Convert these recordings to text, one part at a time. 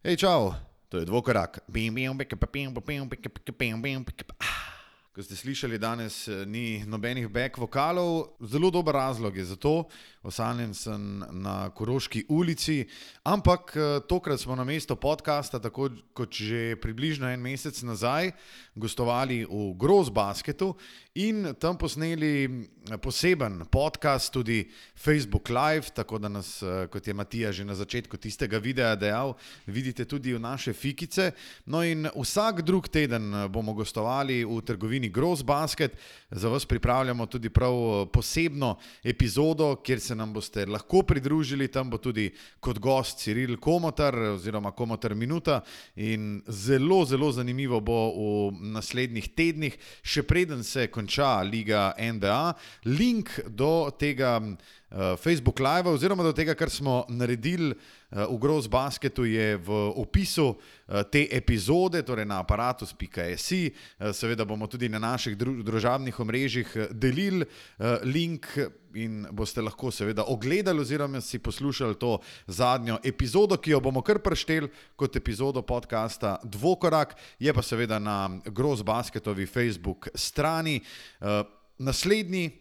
Hej, čau, to je dvokorak. Kot ste slišali, danes eh, ni nobenih back vokalov. Zelo dober razlog je za to. Osamljen sem na Koroški ulici, ampak eh, tokrat smo na mesto podcasta, tako kot že približno en mesec nazaj, gostovali v Gross Basketu in tam posneli eh, poseben podcast, tudi Facebook Live, tako da nas, kot je Matija že na začetku tistega videa dejal, vidite tudi v naše fikice. No in vsak drug teden bomo gostovali v trgovini Gross Basket. Za vas pripravljamo tudi prav eh, posebno epizodo, kjer se nam boste lahko pridružili. Tam bo tudi kot gost Ciril Komotar oziroma Komotar Minuta. In zelo, zelo zanimivo bo v naslednjih tednih, še preden se konča Liga NBA. Link do tega uh, Facebook Live, oziroma do tega, kar smo naredili uh, v Gross Basketu, je v opisu uh, te epizode, torej na aparatus.js. Uh, seveda bomo tudi na naših dru družabnih omrežjih delili uh, link. In boste lahko, seveda, ogledali oziroma si poslušali to zadnjo epizodo, ki jo bomo kar prešteli kot epizodo podcasta Dvokorak, je pa seveda na Gross Basketovi Facebook strani. Uh, naslednji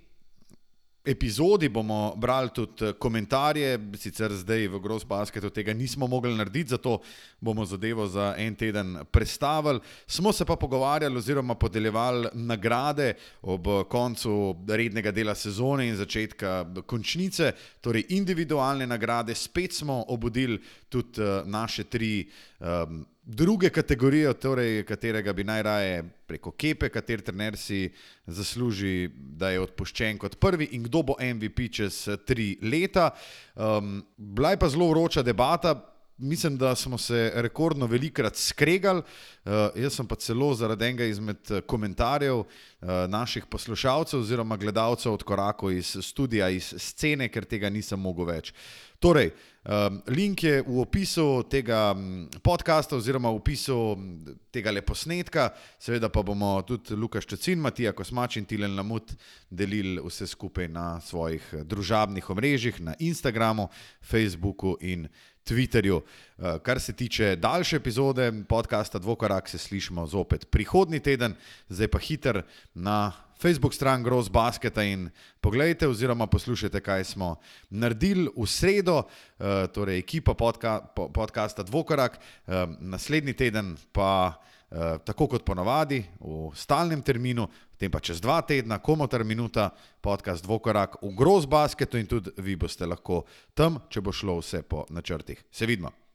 epizodi bomo brali tudi eh, komentarje, sicer zdaj v Gross Basketu tega nismo mogli narediti, zato bomo zadevo za en teden predstavili. Smo se pa pogovarjali oziroma podeljevali nagrade ob koncu rednega dela sezone in začetka končnice, torej individualne nagrade. Spet smo obudili tudi uh, naše tri. Um, druge kategorije, torej katerega bi najraje preko kepe, kater trener si zasluži, da je odpuščen kot prvi in kdo bo MVP čez tri leta. Um, bila je pa zelo vroča debata. Mislim, da smo se rekordno velikrat skregali. Uh, jaz sem pa celo zaradi enega izmed komentarjev uh, naših poslušalcev oziroma gledalcev odkorakal iz studia, iz scene, ker tega nisem mogel več. Torej, um, link je v opisu tega podcasta, oziroma v opisu tega leposnetka, seveda pa bomo tudi Lukaš Čecin, Matija Kosmač in Tilen Lamut delili vse skupaj na svojih družabnih omrežjih, na Instagramu, Facebooku in Twitterju. Uh, kar se tiče daljše epizode podcasta Dvokorak, se slišimo zopet prihodnji teden, zdaj pa hiter na. Facebook stran Gross Basketa in pogledajte oziroma poslušajte, kaj smo naredili v sredo, uh, torej ekipa podka, po, podcasta Dvokorak, uh, naslednji teden pa uh, tako kot ponavadi v stalnem terminu, potem pa čez dva tedna, komotar minuta, podcast Dvokorak v Gross Basketu in tudi vi boste lahko tam, če bo šlo vse po načrtih. Se vidimo.